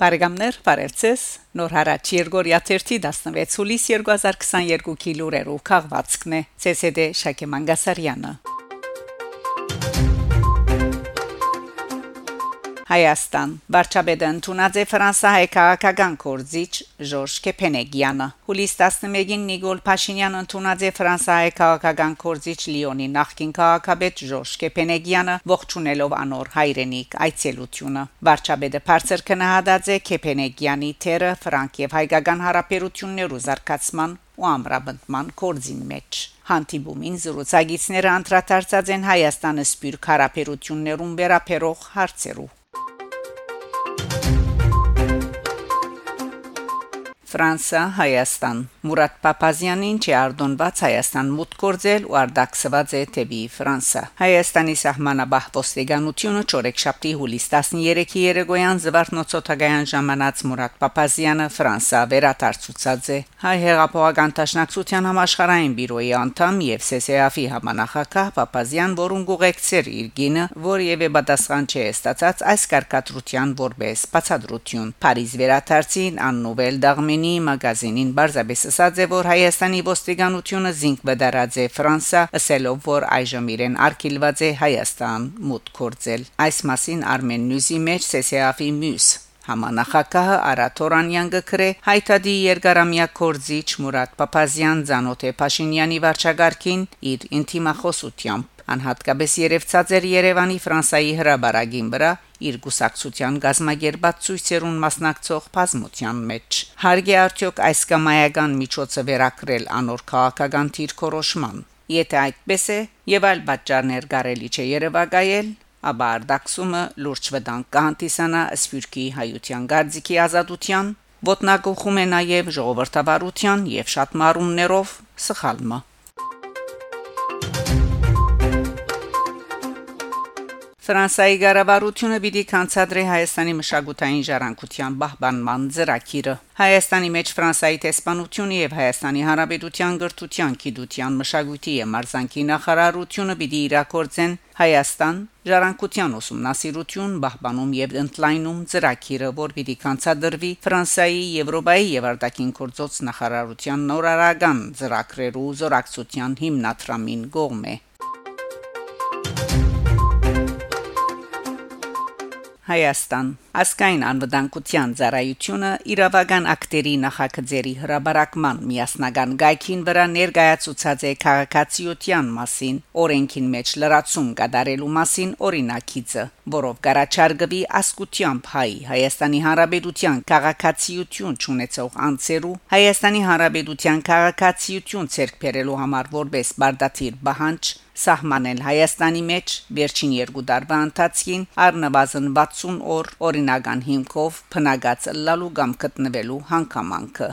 Բարեկամներ, բարերձես։ Նոր հարաճ Երգորիա 16 հուլիս 2022-ի լուրերով քաղվածքն է. ՑՍԴ Շակե Մանգասարյանը։ Հայաստան Վարչապետը ընդունած է Ֆրանսահայ քաղաքական կորզիչ Ժորժ Կեփենեգյանը հուլիս 11-ին Նիկոլ Փաշինյանը ընդունած է Ֆրանսահայ քաղաքական կորզիչ Լիոնի նախկին քաղաքապետ Ժորժ Կեփենեգյանը ողջունելով անոր հայրենիք այցելությունը Վարչապետը բարձր կնահատած է Կեփենեգյանի թերը ֆրանկ եւ հայկական հարաբերություններու զարգացման ու ամրապնդման կորձին մեջ հանդիպումին զրուցակիցները անդրադարձած են Հայաստանը սպյուրք հարաբերություններուն վերապերող հարցերու Ֆրանսա Հայաստան Մուրադ Պապազյանին չի արդոնված Հայաստան մուտք գործել ու արդակսված է թեպի Ֆրանսա Հայաստանի սահմանաբահ ոստիկանությունը ճորեքշաբթի հուլիս 13-ի երեգոյան զվարթնոցոթագայան ժամանած Մուրադ Պապազյանը Ֆրանսա վերադարձուցած է հայ հեղափոխական տաշնակցության համաշխարհային բյուրոյի անդամ եւ ՍՍԱՖ-ի համանախագահ Պապազյան, որուն գուղեկցեր իր գինը, որևէ պատասխան չէ ստացած այս կարկատրության որպես բացադրություն Փարիզ վերադարձին աննովել դաղմին Ռումինիի մագազինին բարձաբես ասաց է որ Հայաստանի ոստիկանությունը զինք բդարած է Ֆրանսա ասելով որ այժմ իրեն արկիլված է Հայաստան մուտք կորցել այս մասին Արմեն Նյուզի մեջ ՍՍԱՖ-ի մյուս Համանախակահը Արաթորանյան գկրե հայտադի երկարամյա կորզիչ Մուրադ Պապազյան ցանոթե Փաշինյանի վարչագարքին իր ինտիմախոսությամբ անհատկապես երևցած էր Երևանի Ֆրանսայի հրաբարագին վրա իր գուսակցության գազմագերբած ցույցերուն մասնակցող բազմության մեջ հարգե արդյոք այս կամայական միջոցը վերակրել անոր քաղաքական թիրքորոշման եթե այդպես է եւ այլ պատճառներ կարելի չէ երևակայել ապա արդակսումը լուրջ վտանգ կհանդիսանա սփյուռքի հայության գարձիկի ազատության ոտնագողում է նաև ժողովրդավարության եւ շատ մարումներով սխալմը Ֆրանսայի ղարավարությունը պիտի կանցադրի Հայաստանի մշակութային ժառանգության բահբանման ծրագիրը։ Հայաստանի մեջ Ֆրանսայի տեսփանությունը եւ Հայաստանի Հանրապետության գրթության, գիտության, մշակույթի եւ մարզանկի նախարարությունը պիտի իրակորձեն Հայաստան ժառանգության ուսումնասիրություն, բահբանում եւ ընդլայնում ծրագիրը, որ պիտի կանցադրվի Ֆրանսայի, Եվրոպայի եւ արտաքին գործոց նախարարության նորարարական ծրագրերու զորակցության հիմնադրամին կողմ Հայաստան Ասկայն անվտանգության ծառայությունը իրավական ակտերի նախագծերի հրաբարակման միասնական գայքին վրա ներկայացուցած է քաղաքացիության մասին օրենքին մեջ լրացում կատարելու մասին օրինակիցը, որով կարաչարգվի ասկությամբ հայ Հայաստանի Հանրապետության քաղաքացիություն ունեցող անձերու Հայաստանի Հանրապետության քաղաքացիություն ցերկբերելու համար որպես բարդաթիր բահանջ սահմանել Հայաստանի մեջ վերջին երկու տարվա ընթացքին առնվազն 60 օր օրինական հիմքով փնագած լալու կամ գտնվելու հանգամանքը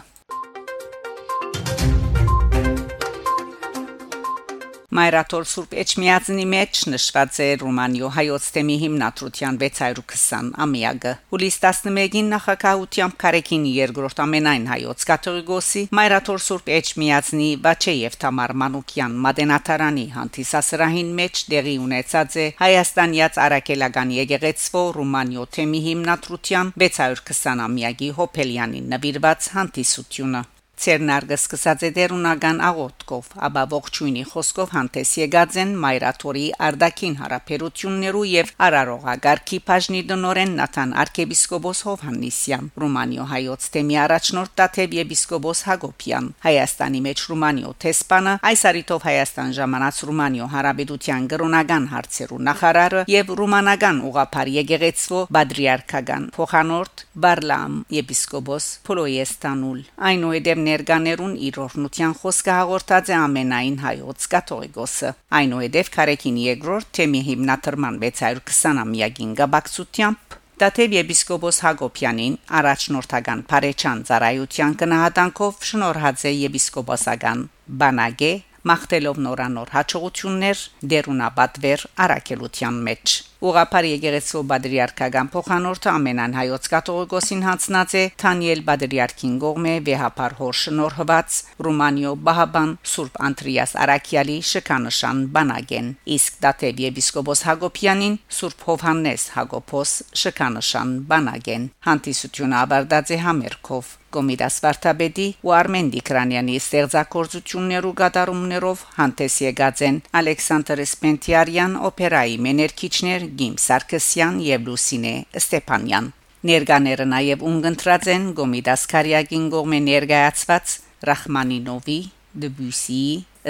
Մայրաթոր Սուրբ Էջմիածնի մեջ նշված է Ռոմանիո հայոց թեմի հիմնադրության 620 ամյակը։ Հուլիս 11-ին նախակահությամբ Կարեկինի երկրորդ ամենայն հայոց կաթողիկոսի Մայրաթոր Սուրբ Էջմիածնի Բաչեև Թամար Մանուկյան Մադենատարանի հանդիսասրահին մեջ դեղի ունեցած է Հայաստանյաց Արաքելական եկեղեցվո Ռոմանիո թեմի հիմնադրության 620 ամյակի Հոփելյանին նվիրված հանդիսությունը Ցերնարգը սկսած է դերունական աղոթքով, ապա ողջույնի խոսքով հանդես եկած են Մայրաթորի Արդակին հարաբերություններու եւ Արարողագարքի բաժնի դնորեն Նաթան arczepiskopos Հովհաննիսյան, Ռումանիո հայոց թեմի առաջնորդ Տաթև եպիսկոպոս Հակոբյան, Հայաստանի մեջ Ռումանիո տեսփանը, այս արիտով Հայաստան ժամանած Ռումանիո հարաբերության գրոնական հարցերու նախարարը եւ ռումանական ուղափար եկեղեցվո Բադրիարքական փոխանորդ Բարլամ եպիսկոպոս Փոլոյեստանուլ այնուհետև ներկաներուն իր օրնության խոսքը հաղորդած է ամենայն հայոց կաթողիկոսը այնուհետև Կարեկին երկրորդ թեմի հիմնադրման 620-ամյակին գաբակցությամբ Դատեւ եպիսկոպոս Հակոբյանին առաջնորդական Փարեչան ծառայության կնահատանքով շնորհած է եպիսկոպոսական բանագե մախտելով նորանոր հաջողություններ դերունաբատվեր արակելության մեջ Ուղղափար Եգերեցու Բադրիարքական փոխանորդը ամենան հայոց կաթողիկոսին հանձնած է Թանիել Բադրիարքին գողմե վեհապար հոր շնորհված Ռումանիո Բահաբան Սուրբ Անտրիաս Արաքյալի շքանշան բանագեն իսկ դատեվ եպիսկոպոս Հակոբյանին Սուրբ Հովհաննես Հակոբոս շքանշան բանագեն հանդիսությունը ավարտած է համերքով Կոմիդաս Վարդապետի ու Արմեն Դիկրանյանի ստեղծագործություններով գդարումներով հանդես եկած են Ալեքսանդր Սպենտիարյան օպերայի մեներքիչներ Գիմ Սարգսյան եւ Լուսինե Ստեփանյան Ներկաները նաև ունգընտրած են Գոմիդաս Կարիագին գողմե ներկայացված Ռախմանինովի Դբուսի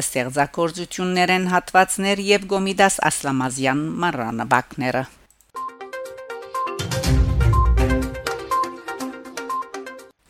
ստեղծագործություններեն հատվածներ եւ Գոմիդաս Ասլամազյան մառանաբակները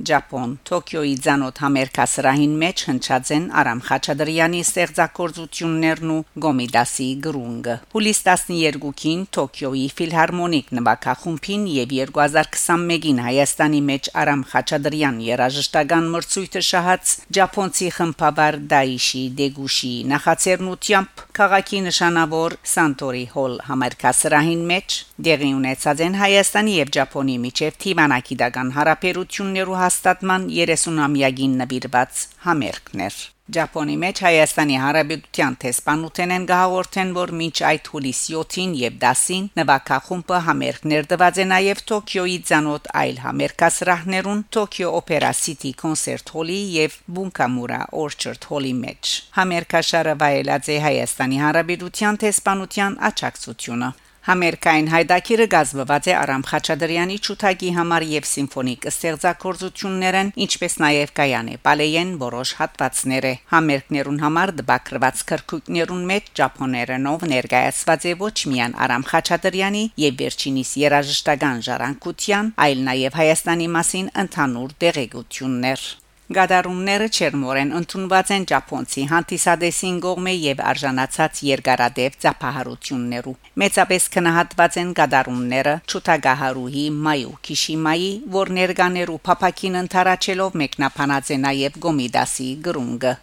Ճապոն Տոկիոյի ցանոթ համերկասրահին մեջ հնչած են Արամ Խաչատրյանի ստեղծագործություններն ու Գոմիդասի գրունգը։ Հուլիս 12-ին Տոկիոյի ֆիլհարմոնիկ նվագախումբին եւ 2021-ին Հայաստանի մեջ Արամ Խաչատրյան երաժշտական մրցույթը շահած Ճապոնցի խմբաբար Դայիշի Դեգուշի նախաձեռնությամբ քաղաքի նշանավոր Սանտորի հոլ համերկասրահին մեջ դեղի ունեցած են Հայաստանի եւ Ճապոնի միջև թիմանակիդական հարաբերություններու հաստատման 30-ամյակին նվիրված համերգներ։ Ճապոնի մեջ Հայաստանի Հանրապետության տեսփանութենեն գահորթեն, որ մինչ այդ հուլիս 7-ին եւ 10-ին նվակախումբը համերգներ տված է նաեւ Տոկիոյի ցանոթ այլ համերգասրահներուն Tokyo Opera City Concert Hall-ի եւ Bunkamura Orchard Hall-ի մեջ։ Համերգաշարը վայելած է Հայաստանի Հանրապետության տեսփանության աջակցությունը։ Համերկային հայդակիրը գազբված է Արամ Խաչատրյանի ճութակի համար եւ սիմֆոնիկ ստեղծագործություններն, ինչպես նաեւ կայան է բալեյեն որոշ հատվածները։ Համերկներուն համար դբակրված քրկուկներուն մեջ ճապոներենով ներկայացված է ոչ միայն Արամ Խաչատրյանի եւ վերջինիս երաժշտական ժառանգության, այլ նաեւ Հայաստանի մասին ընդհանուր դեղեցություններ։ Գադարումները չերմորեն ընդունված են Ճապոնցի հանդիսադեսին գողմե եւ արժանացած երկարադեպ ծափահարություններու։ Մեծապես քնահատված են գադարումները Չուտագահարուհի Մայու Քիշիմայի, որ ներկաներու փապակին ընթարաչելով մեկնաբանած է նաեւ Գոմիդասի գրունգը։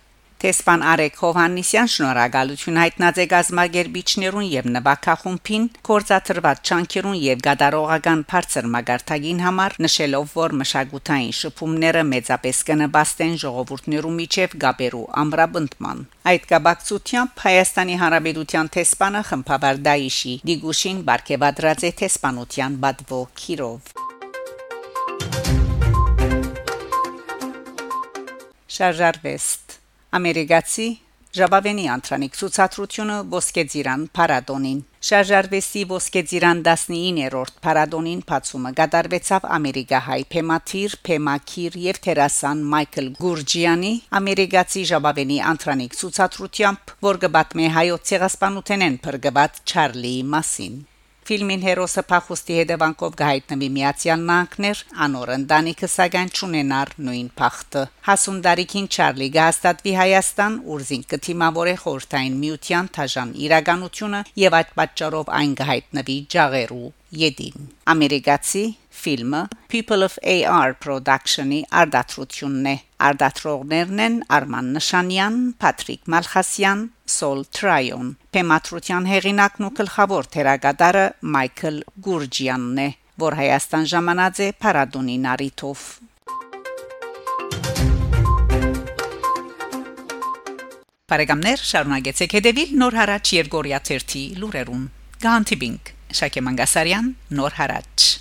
Տեսփան Արեկ Հովաննիսյան շնորհակալություն հայտնած է գազագերբիչներուն եւ նվակախումբին կորցաթրված ճանկերուն եւ գադարողական բարձր մագարտագին համար նշելով որ մշակութային շփումները մեծապես կնպաստեն ժողովուրդներու միջև գաբերու ամրապնդման այդ կապակցությամբ Հայաստանի Հանրապետության տեսփանը խմբաբար Դայիշի Դիգուշին բարգեւադրած է տեսփանության բադվո քիրով Շարժարվեստ Ամերիկացի Ժաբավենի անտրանիկ ցուցադրությունը Ոսկեձիրան Փարադոնին Շարժարվեստի Ոսկեձիրան 19-րդ Փարադոնին բացումը գդարվեցավ Ամերիկահայ Փեմաթիր, Փեմակիր եւ Թերասան Մայքլ Գուրջյանի ամերիկացի Ժաբավենի անտրանիկ ցուցադրությամբ, որ գբատմե հայոց ցեղասպանութենեն փրկված Չարլի մասին Ֆիլմին հերոսը փախուստի հետևանքով գահիտնվի Միացյալ Նահանգներ, անոր ընտանիքը սակայն ճունենար նույն փախտը։ Հասուն դարիքին Չարլի գահստատվի Հայաստան, ուրզին կթիմավորե խորթային միության թաժան իրականությունը եւ այդ պատճառով այն գահիտնվի ջաղերու յետին։ Ամերիկացի ֆիլմը People of AR Production-ի արդատրությունն է։ Արդատրողներն են Արման Նշանյան, Պատրիկ Մալխասյան, Sol Tryon։ Թեմատրության հեղինակն ու գլխավոր թերագադարը Մայքլ Գուրջյանն է, որ Հայաստան ժամանած է Փարադոնի նարիտով։ Բարեկամներ, շարունակեցեք հետևել Նոր հարաճ Երգորիա 1-ի լուրերուն։ Գանտիբինգ Շակե Մանգասարյան, Նոր հարաճ